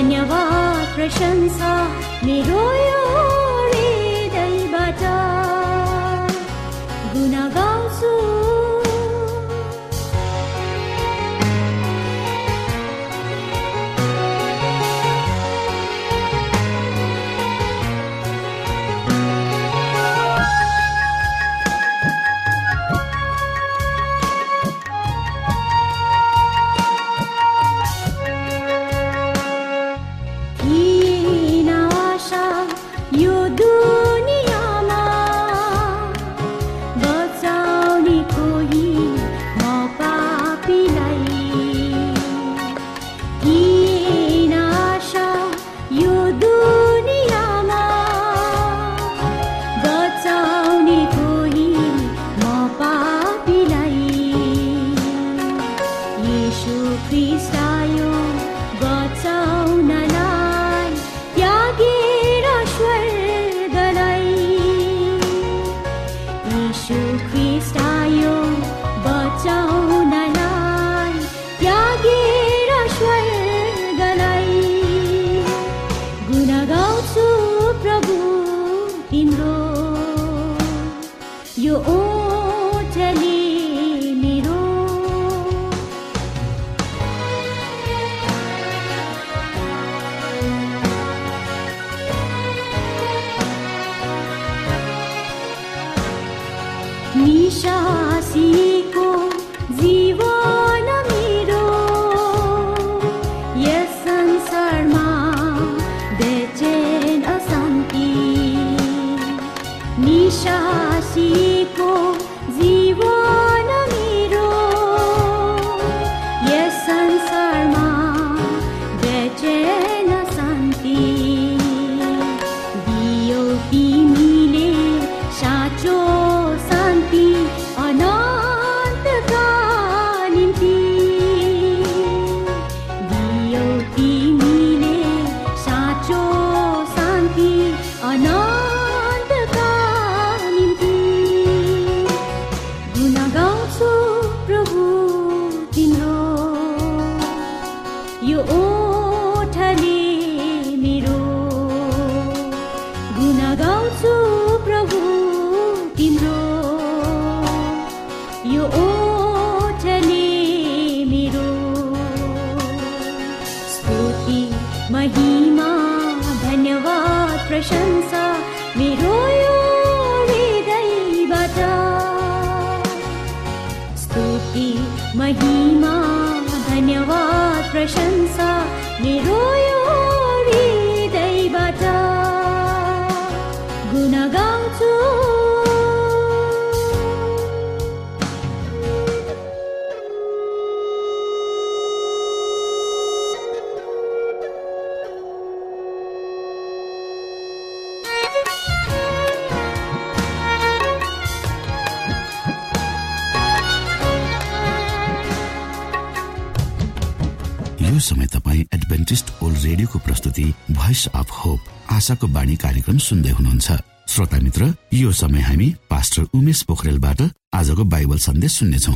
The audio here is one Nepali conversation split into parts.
धन्यवाद प्रशंसा निरोयो शासी महिमा धन्यवाद प्रशंसा मेरो यो हृदयबाट स्तुति महिमा धन्यवाद प्रशंसा मेरो रेडियोको प्रस्तुति भोइस अफ होप आशाको बाणी कार्यक्रम सुन्दै हुनुहुन्छ। श्रोता मित्र यो समय हामी पास्टर उमेश पोखरेलबाट आजको बाइबल सन्देश सुन्नेछौ।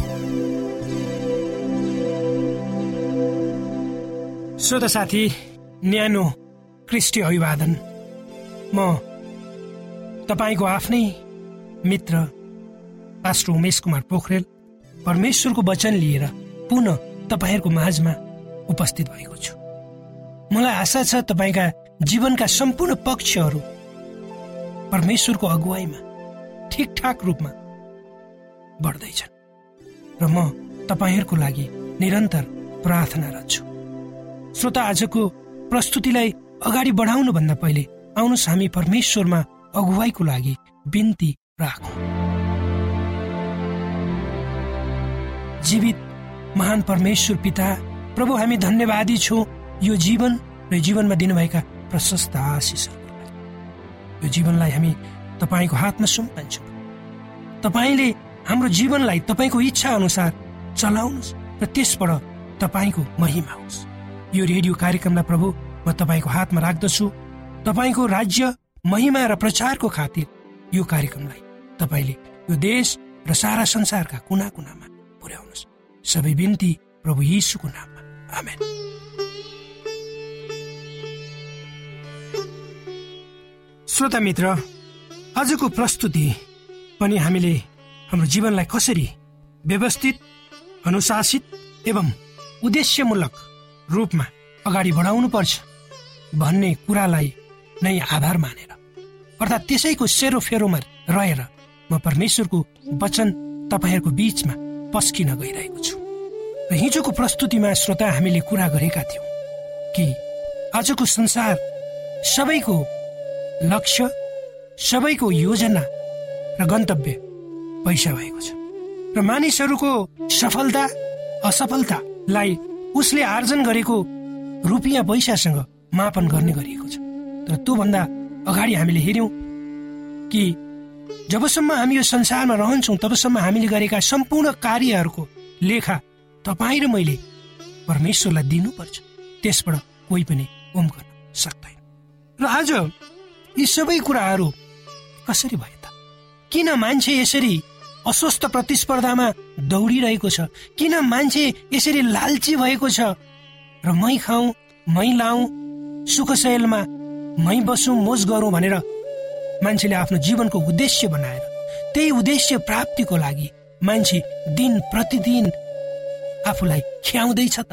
श्रोता साथी न्यानो क्रिस्टी अभिवादन। म तपाईँको आफ्नै मित्र पास्टर उमेश कुमार पोखरेल परमेश्वरको वचन लिएर पुनः तपाईँहरूको माझमा उपस्थित भएको छु। मलाई आशा छ तपाईँका जीवनका सम्पूर्ण पक्षहरू परमेश्वरको अगुवाईमा ठिकठाक रूपमा बढ्दैछन्। र म तपाईँहरूको लागि निरन्तर प्रार्थनारत छु श्रोता आजको प्रस्तुतिलाई अगाडि बढाउनुभन्दा पहिले आउनुहोस् हामी परमेश्वरमा अगुवाईको लागि बिन्ती राखौँ। जीवित महान परमेश्वर पिता प्रभु हामी धन्यवादी छौँ। यो जीवन र जीवनमा दिनुभएका प्रशस्त आशिषहरूको यो जीवनलाई हामी तपाईँको हातमा सुम्पन्छौँ तपाईँले हाम्रो जीवनलाई तपाईँको इच्छा अनुसार चलाउनुहोस् र त्यसबाट तपाईँको महिमा होस्। यो रेडियो कार्यक्रमलाई प्रभु म तपाईँको हातमा राख्दछु। तपाईँको राज्य महिमा र प्रचारको खातिर यो कार्यक्रमलाई तपाईँले यो देश र सारा संसारका कुना कुनामा पुर्याउनुहोस्। सबै बिन्ती प्रभु यीशुको नाममा। आमेन। श्रोता मित्र आजको प्रस्तुति पनि हामीले हाम्रो जीवनलाई कसरी व्यवस्थित अनुशासित एवं उद्देश्यमूलक रूपमा अगाडि बढाउनु पर्छ भन्ने कुरालाई नै आधार मानेर अर्थात् त्यसैको सेरोफेरोमा रहेर म परमेश्वरको वचन तपाईँहरूको बीचमा पस्किन गइरहेको छु। र हिजोको प्रस्तुतिमा श्रोता हामीले कुरा गरेका थियौँ कि आजको संसार सबैको लक्ष्य सबैको योजना र गन्तव्य पैसा भएको छ। र मानिसहरूको सफलता असफलतालाई उसले आर्जन गरेको रुपियाँ पैसासँग मापन गर्ने गरिएको छ। तर त्योभन्दा अगाडि हामीले हेऱ्यौँ कि जबसम्म हामी यो संसारमा रहन्छौँ तबसम्म हामीले गरेका सम्पूर्ण कार्यहरूको लेखा तपाईँ र मैले परमेश्वरलाई दिनुपर्छ। त्यसबाट कोही पनि उम गर्न सक्दैन। र आज यी सबै कुराहरू कसरी भए त? किन मान्छे यसरी अस्वस्थ प्रतिस्पर्धामा दौडिरहेको छ? किन मान्छे यसरी लालची भएको छ? र मै खाउँ मै लाउँ सुखशैलमा मै बसौँ मोज गरौँ भनेर मान्छेले आफ्नो जीवनको उद्देश्य बनाएर त्यही उद्देश्य प्राप्तिको लागि मान्छे दिन प्रतिदिन आफूलाई ख्याउँदैछ त।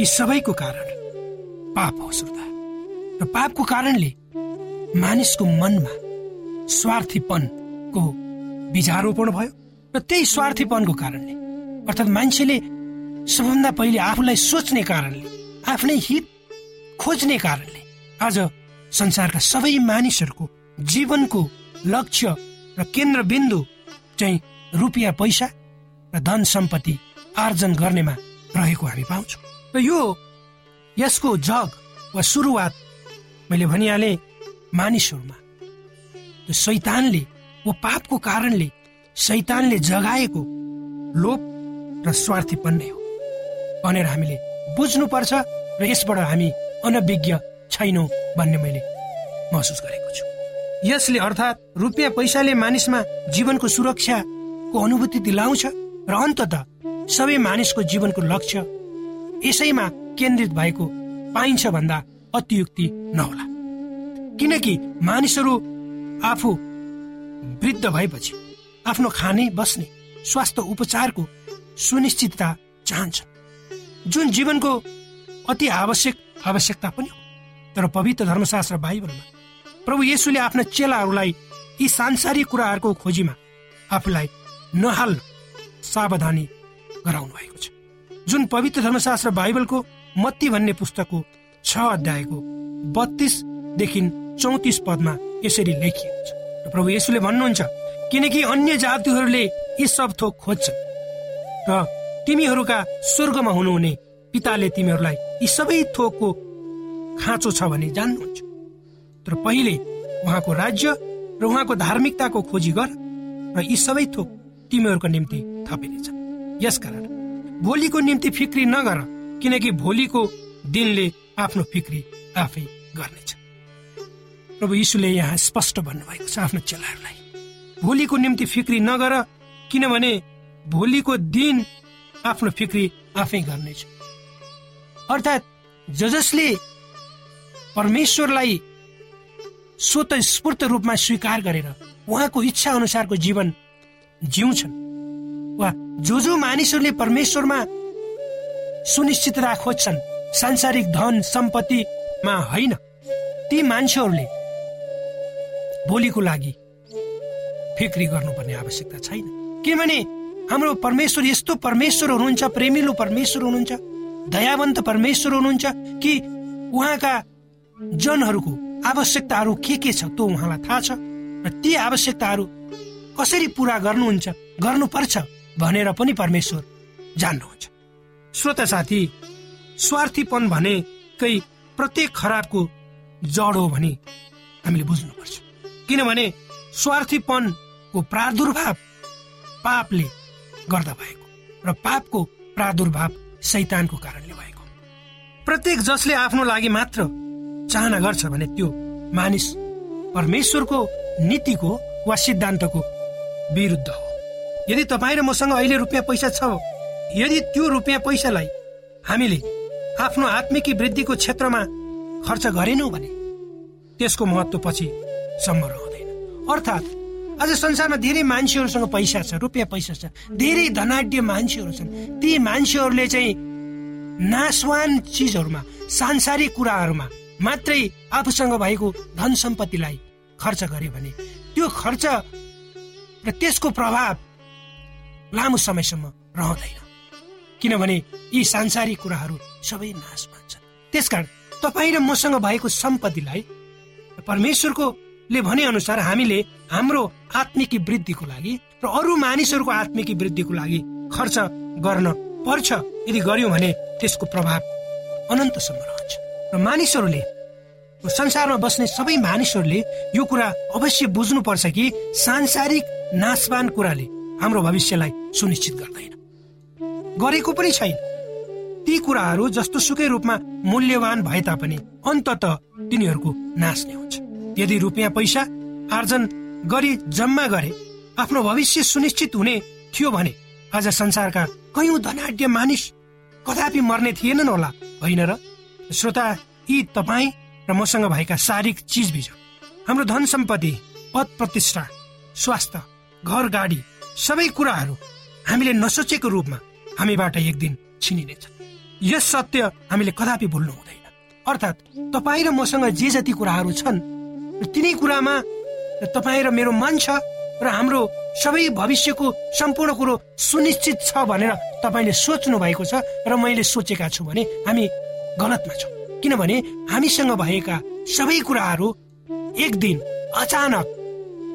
यी सबैको कारण पाप हो श्रोता। र पापको कारणले मानिसको मनमा स्वार्थीपनको बिजारोपण भयो र त्यही स्वार्थीपनको कारणले अर्थात् मान्छेले सबभन्दा पहिले आफूलाई सोच्ने कारणले आफ्नै हित खोज्ने कारणले आज संसारका सबै मानिसहरूको जीवनको लक्ष्य र केन्द्रबिन्दु चाहिँ रुपियाँ पैसा र धन सम्पत्ति आर्जन गर्नेमा रहेको हामी पाउँछौँ। र यो यसको जग वा सुरुवात मैले भनिहालेँ मानिसहरूमा। त्यो शैतानले वा पापको कारणले शैतानले जगाएको लोभ र स्वार्थीपन नै हो। भनेर हामीले बुझ्नुपर्छ र यसबाट हामी अनभिज्ञ छैनौँ भन्ने मैले महसुस गरेको छु। यसले अर्थात् रुपियाँ पैसाले मानिसमा जीवनको सुरक्षाको अनुभूति दिलाउँछ र अन्तत सबै मानिसको जीवनको लक्ष्य यसैमा केन्द्रित भएको पाइन्छ भन्दा अतियुक्ति नहोला। किनकि मानिसहरू आफू वृद्ध भएपछि आफ्नो खाने बस्ने स्वास्थ्य उपचारको सुनिश्चितता चाहन्छन् जुन जीवनको अति आवश्यक आवश्यकता पनि हो। तर पवित्र धर्मशास्त्र बाइबलमा प्रभु येशुले आफ्ना चेलाहरूलाई यी सांसारिक कुराहरूको खोजीमा आफूलाई नहाल्न सावधानी गराउनु भएको छ। जुन पवित्र धर्मशास्त्र बाइबलको मत्ती भन्ने पुस्तकको छ अध्यायको बत्तीसदेखि चौतिस पदमा यसरी लेखिएको छ। र प्रभु येशुले भन्नुहुन्छ किनकि अन्य जातिहरूले यी सब थोक खोज्छन् र तिमीहरूका स्वर्गमा हुनुहुने पिताले तिमीहरूलाई यी सबै थोकको खाँचो छ भने जान्नुहुन्छ। तर पहिले उहाँको राज्य र उहाँको धार्मिकताको खोजी गर र यी सबै थोक तिमीहरूको निम्ति थपिनेछ। यसकारण भोलिको निम्ति फिक्री नगर किनकि भोलिको दिनले आफ्नो फिक्री आफै गर्नेछ। प्रभु यीशुले यहाँ स्पष्ट भन्नुभएको छ आफ्नो चेलाहरूलाई। भोलिको निम्ति फिक्री नगर किनभने भोलिको दिन आफ्नो फिक्री आफै गर्नेछ। अर्थात् ज जसले परमेश्वरलाई स्वत स्फूर्त रूपमा स्वीकार गरेर उहाँको इच्छा अनुसारको जीवन जिउँछन्। वा जो जो मानिसहरूले परमेश्वरमा सुनिश्चितता खोज्छन् सांसारिक धन सम्पत्तिमा होइन। ती मान्छेहरूले भोलिको लागि फिक्री गर्नुपर्ने आवश्यकता छैन। किनभने हाम्रो परमेश्वर यस्तो परमेश्वर हुनुहुन्छ प्रेमिलो परमेश्वर हुनुहुन्छ दयावन्त परमेश्वर हुनुहुन्छ कि उहाँका जनहरूको आवश्यकताहरू के के छ त्यो उहाँलाई थाहा छ र ती आवश्यकताहरू कसरी पुरा गर्नुहुन्छ गर्नुपर्छ भनेर पनि परमेश्वर जान्नुहुन्छ। श्रोता साथी स्वार्थीपन भनेकै प्रत्येक खराबको जड हो भने हामीले बुझ्नुपर्छ। किनभने स्वार्थीपनको प्रादुर्भाव पापले गर्दा भएको र पापको प्रादुर्भाव शैतानको कारणले भएको प्रत्येक जसले आफ्नो लागि मात्र चाहना गर्छ भने त्यो मानिस परमेश्वरको नीतिको वा सिद्धान्तको विरुद्ध हो। यदि तपाईँ र मसँग अहिले रुपियाँ पैसा छ यदि त्यो रुपियाँ पैसालाई हामीले आफ्नो आत्मिकी वृद्धिको क्षेत्रमा खर्च गरेनौँ भने त्यसको महत्व पछि सम्म रहँदैन अर्थात् आज संसारमा धेरै मान्छेहरूसँग पैसा छ रुपियाँ पैसा छ धेरै धनाढ्य मान्छेहरू छन्। ती मान्छेहरूले चाहिँ नासवान चिजहरूमा सांसारिक कुराहरूमा मात्रै आफूसँग भएको धन सम्पत्तिलाई खर्च गरे भने त्यो खर्च र त्यसको प्रभाव लामो समयसम्म रहँदैन। किनभने यी सांसारिक कुराहरू सबै नाश मान्छन् त्यसकारण तपाईँ र मसँग भएको सम्पत्तिलाई परमेश्वरको ले भने अनुसार हामीले हाम्रो आत्मिकी वृद्धिको लागि र अरू मानिसहरूको आत्मिकी वृद्धिको लागि खर्च गर्न पर्छ यदि गर्यौँ भने त्यसको प्रभाव अनन्तसम्म रहन्छ। र मानिसहरूले संसारमा बस्ने सबै मानिसहरूले यो कुरा अवश्य बुझ्नुपर्छ कि सांसारिक नाशवान कुराले हाम्रो भविष्यलाई सुनिश्चित गर्दैन। गरेको पनि छैन। ती कुराहरू जस्तो सुकै रूपमा मूल्यवान भए तापनि अन्तत तिनीहरूको नै हुन्छ। यदि रुपियाँ पैसा आर्जन गरी जम्मा गरे आफ्नो भविष्य सुनिश्चित हुने थियो भने आज संसारका कयौं धनाढ्य मानिस कदापि मर्ने थिएनन् होला होइन र? श्रोता यी तपाईँ र मसँग भएका शारीरिक चिजबिज हाम्रो धन सम्पत्ति पद प्रतिष्ठा स्वास्थ्य घर गाडी सबै कुराहरू हामीले नसोचेको रूपमा हामीबाट एक दिन छिनिनेछ यस सत्य हामीले कदापि भुल्नु हुँदैन। अर्थात् तपाईँ र मसँग जे जति कुराहरू छन् तिनै कुरामा तपाईँ र मेरो मन छ र हाम्रो सबै भविष्यको सम्पूर्ण कुरो सुनिश्चित छ भनेर तपाईँले सोच्नु भएको छ र मैले सोचेका छु भने हामी गलतमा छौँ। किनभने हामीसँग भएका सबै कुराहरू एक दिन अचानक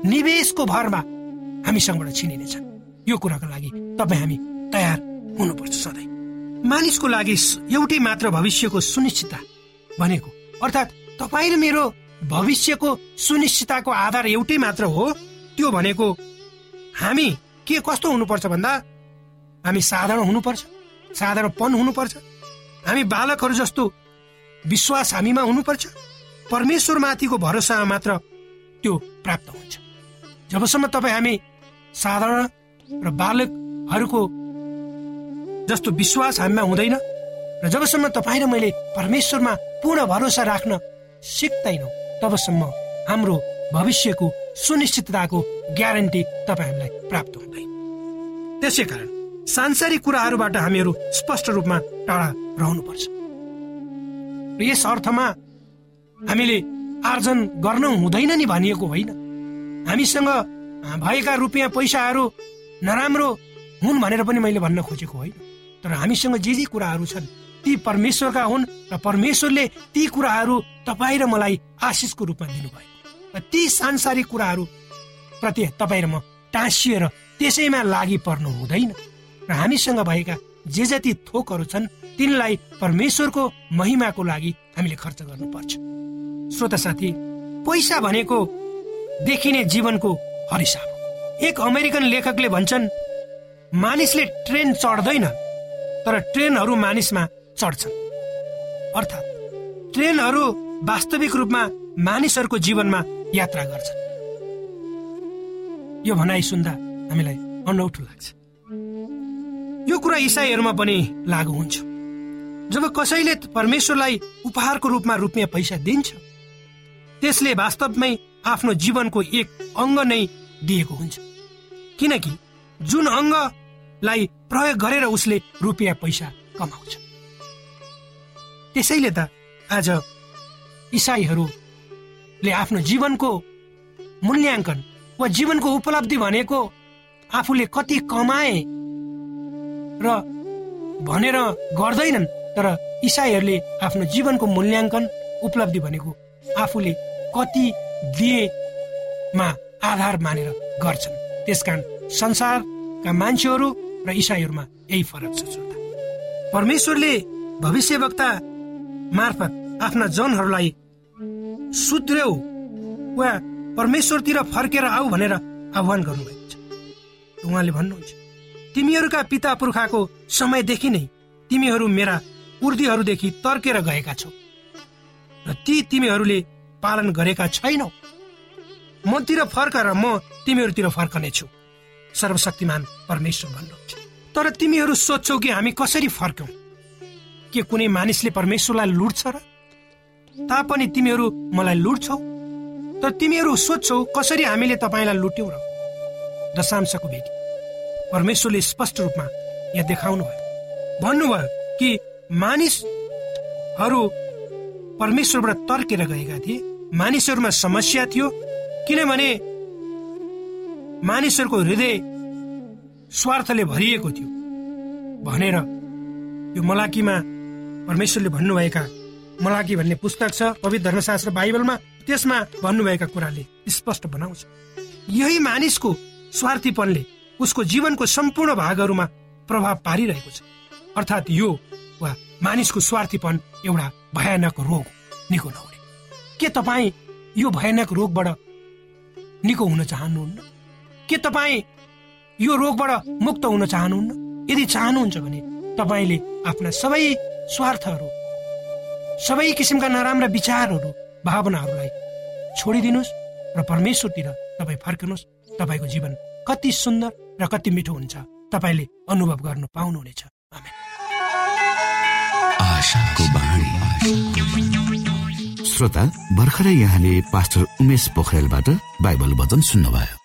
निवेशको भरमा हामीसँगबाट छिनिनेछ यो कुराको लागि तपाईँ हामी तयार हुनुपर्छ सधैँ। मानिसको लागि एउटै मात्र भविष्यको सुनिश्चितता भनेको अर्थात् तपाईँ र मेरो भविष्यको सुनिश्चितताको आधार एउटै मात्र हो। त्यो भनेको हामी के कस्तो हुनुपर्छ भन्दा हामी साधारण हुनुपर्छ साधारणपन हुनुपर्छ। हामी बालकहरू जस्तो विश्वास हामीमा हुनुपर्छ। परमेश्वर माथिको भरोसामा मात्र त्यो प्राप्त हुन्छ। जबसम्म तपाईँ हामी साधारण र बालकहरूको जस्तो विश्वास हामीमा हुँदैन र जबसम्म तपाईँ र मैले परमेश्वरमा पूर्ण भरोसा राख्न सिक्दैनौँ। तबसम्म हाम्रो भविष्यको सुनिश्चितताको ग्यारेन्टी तपाईँहरूलाई प्राप्त हुँदैन त्यसै कारण सांसारिक कुराहरूबाट हामीहरू स्पष्ट रूपमा टाढा रहनुपर्छ। र यस अर्थमा हामीले आर्जन गर्न हुँदैन नि भनिएको होइन। हामीसँग भएका रुपियाँ पैसाहरू नराम्रो हुन् भनेर पनि मैले भन्न खोजेको होइन। तर हामीसँग जे जे कुराहरू छन् ती परमेश्वरका हुन् र परमेश्वरले ती कुराहरू तपाईँ र मलाई आशिषको रूपमा दिनुभयो। र ती सांसारिक कुराहरू प्रति तपाईँ र म टाँसिएर त्यसैमा लागि पर्नु हुँदैन। र हामीसँग भएका जे जति थोकहरू छन् तिनलाई परमेश्वरको महिमाको लागि हामीले खर्च गर्नुपर्छ। श्रोता साथी पैसा भनेको देखिने जीवनको हरिसाब एक अमेरिकन लेखकले भन्छन् मानिसले ट्रेन चढ्दैन तर ट्रेनहरू मानिसमा चढ्छन्। अर्थात् ट्रेनहरू वास्तविक रूपमा मानिसहरूको जीवनमा यात्रा गर्छन्। यो भनाइ सुन्दा हामीलाई अनौठो लाग्छ। यो कुरा इसाईहरूमा पनि लागू हुन्छ। जब कसैले परमेश्वरलाई उपहारको रूपमा रुपियाँ पैसा दिन्छ त्यसले वास्तवमै आफ्नो जीवनको एक अङ्ग नै दिएको हुन्छ। किनकि जुन अङ्गलाई प्रयोग गरेर उसले रुपियाँ पैसा कमाउँछ। त्यसैले त आज इसाईहरूले आफ्नो जीवनको मूल्याङ्कन वा जीवनको उपलब्धि भनेको आफूले कति कमाए र भनेर गर्दैनन् तर इसाईहरूले आफ्नो जीवनको मूल्याङ्कन उपलब्धि भनेको आफूले कति दिएमा आधार मानेर गर्छन्। त्यसकारण संसारका मान्छेहरू र इसाईहरूमा यही फरक छ परमेश्वरले भविष्यवक्ता मार्फत आफ्ना जनहरूलाई सुध्र्यौ वा परमेश्वरतिर फर्केर आऊ भनेर आह्वान गर्नुभएको छ। उहाँले भन्नुहुन्छ तिमीहरूका पिता पुर्खाको समयदेखि नै तिमीहरू मेरा उर्दीहरूदेखि तर्केर गएका छौ र ती तिमीहरूले पालन गरेका छैनौ। मतिर फर्क र म तिमीहरूतिर फर्कनेछु सर्वशक्तिमान परमेश्वर भन्नुहुन्छ तर तिमीहरू सोध्छौ कि हामी कसरी फर्क्यौं के कुनै मानिसले परमेश्वरलाई लुट्छ र? तापनि तिमीहरू मलाई लुट्छौ? तर तिमीहरू सोध्छौ कसरी हामीले तपाईँलाई लुट्यौँ र? दशांशको भेटी। परमेश्वरले स्पष्ट रूपमा यहाँ देखाउनु भयो भन्नुभयो कि मानिसहरू परमेश्वरबाट तर्केर गएका थिए। मानिसहरूमा समस्या थियो किनभने मानिसहरूको हृदय स्वार्थले भरिएको थियो। भनेर यो मलाकीमा परमेश्वरले भन्नुभएका मलाकी भन्ने पुस्तक छ पवित्र धर्मशास्त्र बाइबलमा त्यसमा भन्नुभएका कुराले स्पष्ट बनाउँछ। यही मानिसको स्वार्थीपनले उसको जीवनको सम्पूर्ण भागहरूमा प्रभाव पारिरहेको छ। अर्थात् यो वा मानिसको स्वार्थीपन एउटा भयानक रोग निको नहुने। के तपाईँ यो भयानक रोगबाट निको हुन चाहनुहुन्न? के तपाईँ यो रोगबाट मुक्त हुन चाहनुहुन्न? यदि चाहनुहुन्छ भने तपाईँले आफ्ना सबै स्वार्थहरू सबै किसिमका नराम्रा विचारहरू भावनाहरूलाई छोडिदिनुहोस् र परमेश्वरतिर तपाईँ फर्कनुहोस्। तपाईँको जीवन कति सुन्दर र कति मिठो हुन्छ। तपाईँले अनुभव गर्नु पाउनुहुनेछ। श्रोता भर्खरै यहाँले पास्टर उमेश पोखरेलबाट बाइबल वचन सुन्नुभयो।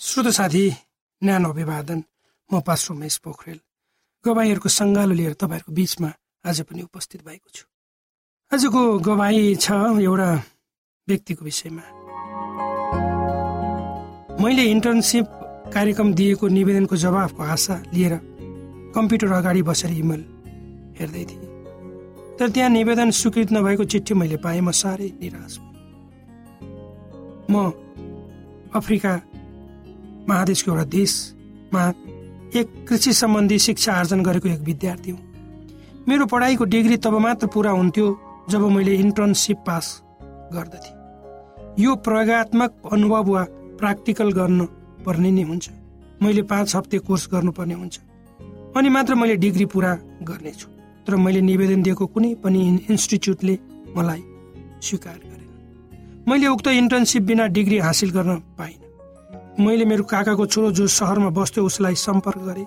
श्रोत साथी न्यानो अभिवादन। म पास उमेश पोखरेल। गवाईहरूको सङ्गालो लिएर तपाईँहरूको बिचमा आज पनि उपस्थित भएको छु। आजको गवाई छ एउटा व्यक्तिको विषयमा। मैले इन्टर्नसिप कार्यक्रम दिएको निवेदनको जवाफको आशा लिएर कम्प्युटर अगाडि बसेर इमेल हेर्दै थिएँ। तर त्यहाँ निवेदन स्वीकृत नभएको चिठी मैले पाएँ। म साह्रै निराश म अफ्रिका महादेशको एउटा देशमा एक कृषि सम्बन्धी शिक्षा आर्जन गरेको एक विद्यार्थी हुँ। मेरो पढाइको डिग्री तब मात्र पुरा हुन्थ्यो जब मैले इन्टर्नसिप पास गर्दथेँ। यो प्रयोगत्मक अनुभव वा प्र्याक्टिकल गर्नु पर्ने नै हुन्छ। मैले पाँच हप्ते कोर्स गर्नुपर्ने हुन्छ। अनि मात्र मैले डिग्री पुरा गर्नेछु। तर मैले निवेदन दिएको कुनै पनि इन्स्टिच्युटले मलाई स्वीकार गरेन। मैले उक्त इन्टर्नसिप बिना डिग्री हासिल गर्न पाइनँ। मैले मेरो काकाको छोरो जो सहरमा बस्थ्यो उसलाई सम्पर्क गरेँ।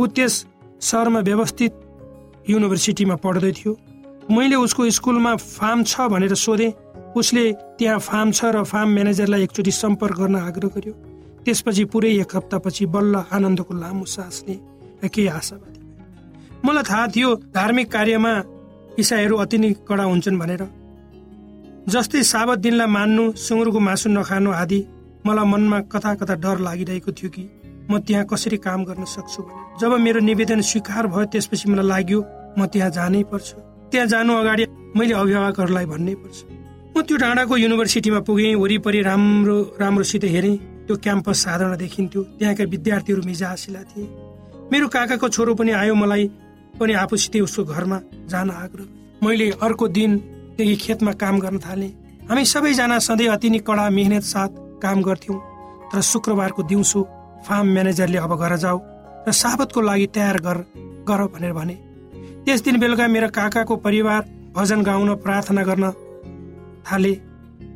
ऊ त्यस सहरमा व्यवस्थित युनिभर्सिटीमा पढ्दै थियो। मैले उसको स्कुलमा फार्म छ भनेर सोधेँ। उसले त्यहाँ फार्म छ र फार्म म्यानेजरलाई एकचोटि सम्पर्क गर्न आग्रह गर्यो। त्यसपछि पुरै एक हप्तापछि बल्ल आनन्दको लामो सासले केही आशावादी मलाई थाहा थियो धार्मिक कार्यमा इसाईहरू अति नै कडा हुन्छन् भनेर। जस्तै साबत दिनलाई मान्नु सुँगुरको मासु नखानु आदि मलाई मनमा कता कता डर लागिरहेको थियो कि म त्यहाँ कसरी काम गर्न सक्छु भने। जब मेरो निवेदन स्वीकार भयो त्यसपछि मलाई लाग्यो म त्यहाँ जानै पर्छ। त्यहाँ जानु अगाडि मैले अभिभावकहरूलाई भन्नै पर्छ। म त्यो डाँडाको युनिभर्सिटीमा पुगेँ वरिपरि राम्रो राम्रोसित हेरेँ। त्यो क्याम्पस साधारण देखिन्थ्यो। त्यहाँका विद्यार्थीहरू मिजासिला थिए। मेरो काकाको छोरो पनि आयो मलाई पनि आफूसित उसको घरमा जान आग्रह। मैले अर्को दिनदेखि खेतमा काम गर्न थालेँ। हामी सबैजना सधैँ अति नै कडा मेहनत साथ काम गर्थ्यौँ। तर शुक्रबारको दिउँसो फार्म म्यानेजरले अब घर जाऊ र साबतको लागि तयार गर गर भनेर भने। त्यस दिन बेलुका मेरो काकाको परिवार भजन गाउन प्रार्थना गर्न थाले।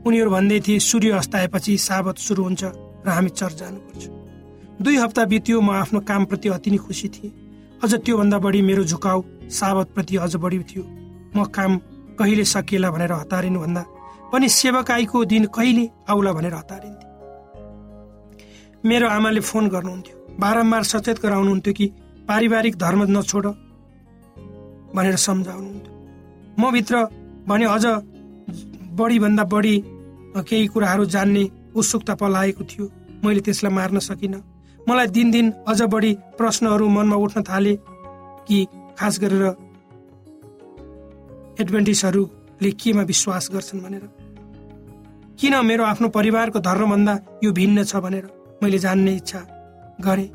उनीहरू भन्दै थिए सूर्य अस्ताएपछि साबत सुरु हुन्छ र हामी चर्च जानुपर्छ। दुई हप्ता बित्यो म आफ्नो कामप्रति अति नै खुसी थिएँ। अझ त्योभन्दा बढी मेरो झुकाउ साबतप्रति अझ बढी थियो। म काम कहिले सकिएला भनेर हतारिनु भन्दा पनि सेवकाईको दिन कहिले आउला भनेर हतारिन्थे। मेरो आमाले फोन गर्नुहुन्थ्यो। बारम्बार सचेत गराउनुहुन्थ्यो कि पारिवारिक धर्म नछोड भनेर सम्झाउनुहुन्थ्यो। म भित्र भने अझ बढीभन्दा बढी केही कुराहरू जान्ने उत्सुकता पलाएको थियो। मैले त्यसलाई मार्न सकिनँ। मलाई दिनदिन अझ बढी प्रश्नहरू मनमा उठ्न थाले कि खास गरेर एडभेन्टिसहरूले केमा विश्वास गर्छन् भनेर। किन मेरो आफ्नो परिवारको धर्मभन्दा यो भिन्न छ भनेर मैले जान्ने इच्छा गरेँ।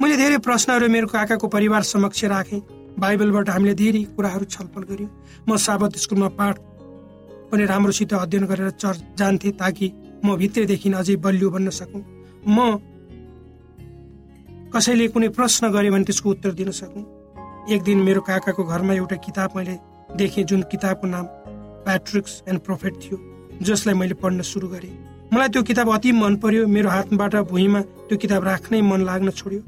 मैले धेरै प्रश्नहरू मेरो काकाको परिवार समक्ष राखेँ। बाइबलबाट हामीले धेरै कुराहरू छलफल गर्यौँ। म साबत स्कुलमा पाठ पनि राम्रोसित अध्ययन गरेर चर्च जान्थेँ ताकि म भित्रदेखि अझै बलियो बन्न सकौँ। म कसैले कुनै प्रश्न गरेँ भने त्यसको उत्तर दिन सकौँ? एक दिन मेरो काकाको घरमा एउटा किताब मैले देखेँ जुन किताबको नाम प्याट्रिक्स एन्ड प्रोफेट थियो जसलाई मैले पढ्न सुरु गरेँ। मलाई त्यो किताब अति मन पर्यो। मेरो हातबाट भुइँमा त्यो किताब राख्नै मन लाग्न छोड्यो।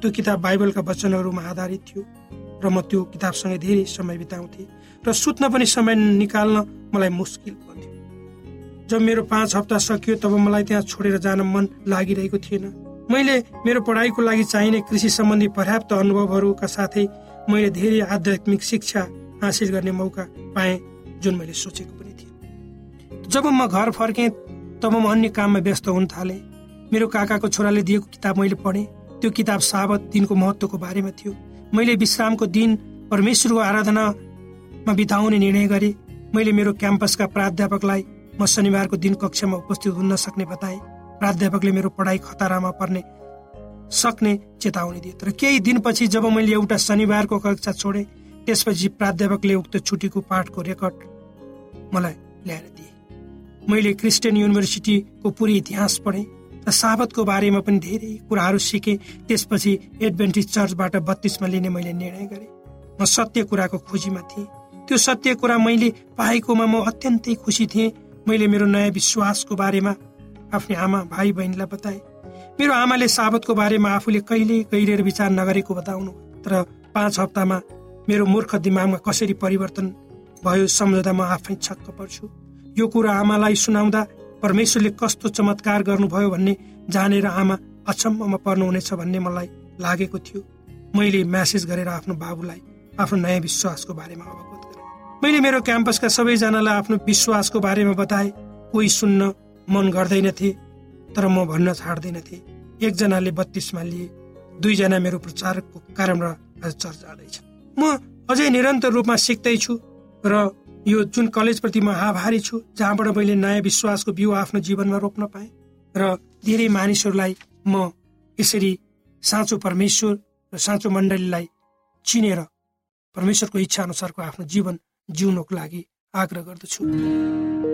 त्यो किताब बाइबलका वचनहरूमा आधारित थियो र म त्यो किताबसँगै धेरै समय बिताउँथेँ र सुत्न पनि समय निकाल्न मलाई मुस्किल पर्थ्यो। जब मेरो पाँच हप्ता सकियो तब मलाई त्यहाँ छोडेर जान मन लागिरहेको थिएन। मैले मेरो पढाइको लागि चाहिने कृषि सम्बन्धी पर्याप्त अनुभवहरूका साथै मैले धेरै आध्यात्मिक शिक्षा हासिल गर्ने मौका पाएँ जुन मैले सोचेको पनि थिएँ। जब म घर फर्केँ तब म अन्य काममा व्यस्त हुन थालेँ। मेरो काकाको छोराले दिएको किताब मैले पढेँ। त्यो किताब साबत दिनको महत्त्वको बारेमा थियो। मैले विश्रामको दिन परमेश्वरको आराधनामा बिताउने निर्णय गरेँ। मैले मेरो क्याम्पसका प्राध्यापकलाई म शनिबारको दिन कक्षामा उपस्थित हुन सक्ने बताएँ। प्राध्यापकले मेरो पढाइ खतरामा पर्ने सक्ने चेतावनी दिए। तर केही दिनपछि जब मैले एउटा शनिबारको कक्षा छोडेँ त्यसपछि प्राध्यापकले उक्त छुट्टीको पाठको रेकर्ड मलाई ल्याएर दिए। मैले क्रिस्चियन युनिभर्सिटीको पुरै इतिहास पढेँ र साबतको बारेमा पनि धेरै कुराहरू सिकेँ। त्यसपछि एडभेन्टिज चर्चबाट बत्तिसमा लिने मैले निर्णय गरेँ। म सत्य कुराको खोजीमा थिएँ। त्यो सत्य कुरा मैले पाएकोमा म अत्यन्तै खुसी थिएँ। मैले मेरो नयाँ विश्वासको बारेमा आफ्नो आमा भाइ बहिनीलाई बताएँ। मेरो आमाले साबतको बारेमा आफूले कहिले गहिरेर विचार नगरेको बताउनु तर पाँच हप्तामा मेरो मूर्ख दिमागमा कसरी परिवर्तन भयो सम्झँदा म आफै छक्क पर्छु। यो कुरा आमालाई सुनाउँदा परमेश्वरले कस्तो चमत्कार गर्नुभयो भन्ने जानेर आमा अचम्ममा पर्नुहुनेछ भन्ने मलाई लागेको थियो। मैले म्यासेज गरेर आफ्नो बाबुलाई आफ्नो नयाँ विश्वासको बारेमा अवगत गरेँ। मैले मेरो क्याम्पसका सबैजनालाई आफ्नो विश्वासको बारेमा बताएँ। कोही सुन्न मन गर्दैनथे तर म भन्न छाड्दैनथे एकजनाले बत्तीसमा लिए दुईजना मेरो प्रचारको कारण र चर्च जाँदैछ। म अझै निरन्तर रूपमा सिक्दैछु र यो जुन कलेजप्रति म आभारी छु जहाँबाट मैले नयाँ विश्वासको बिउ आफ्नो जीवनमा रोप्न पाएँ र धेरै मानिसहरूलाई म यसरी साँचो परमेश्वर र साँचो मण्डलीलाई चिनेर परमेश्वरको इच्छा अनुसारको आफ्नो जीवन जिउनको लागि आग्रह गर्दछु।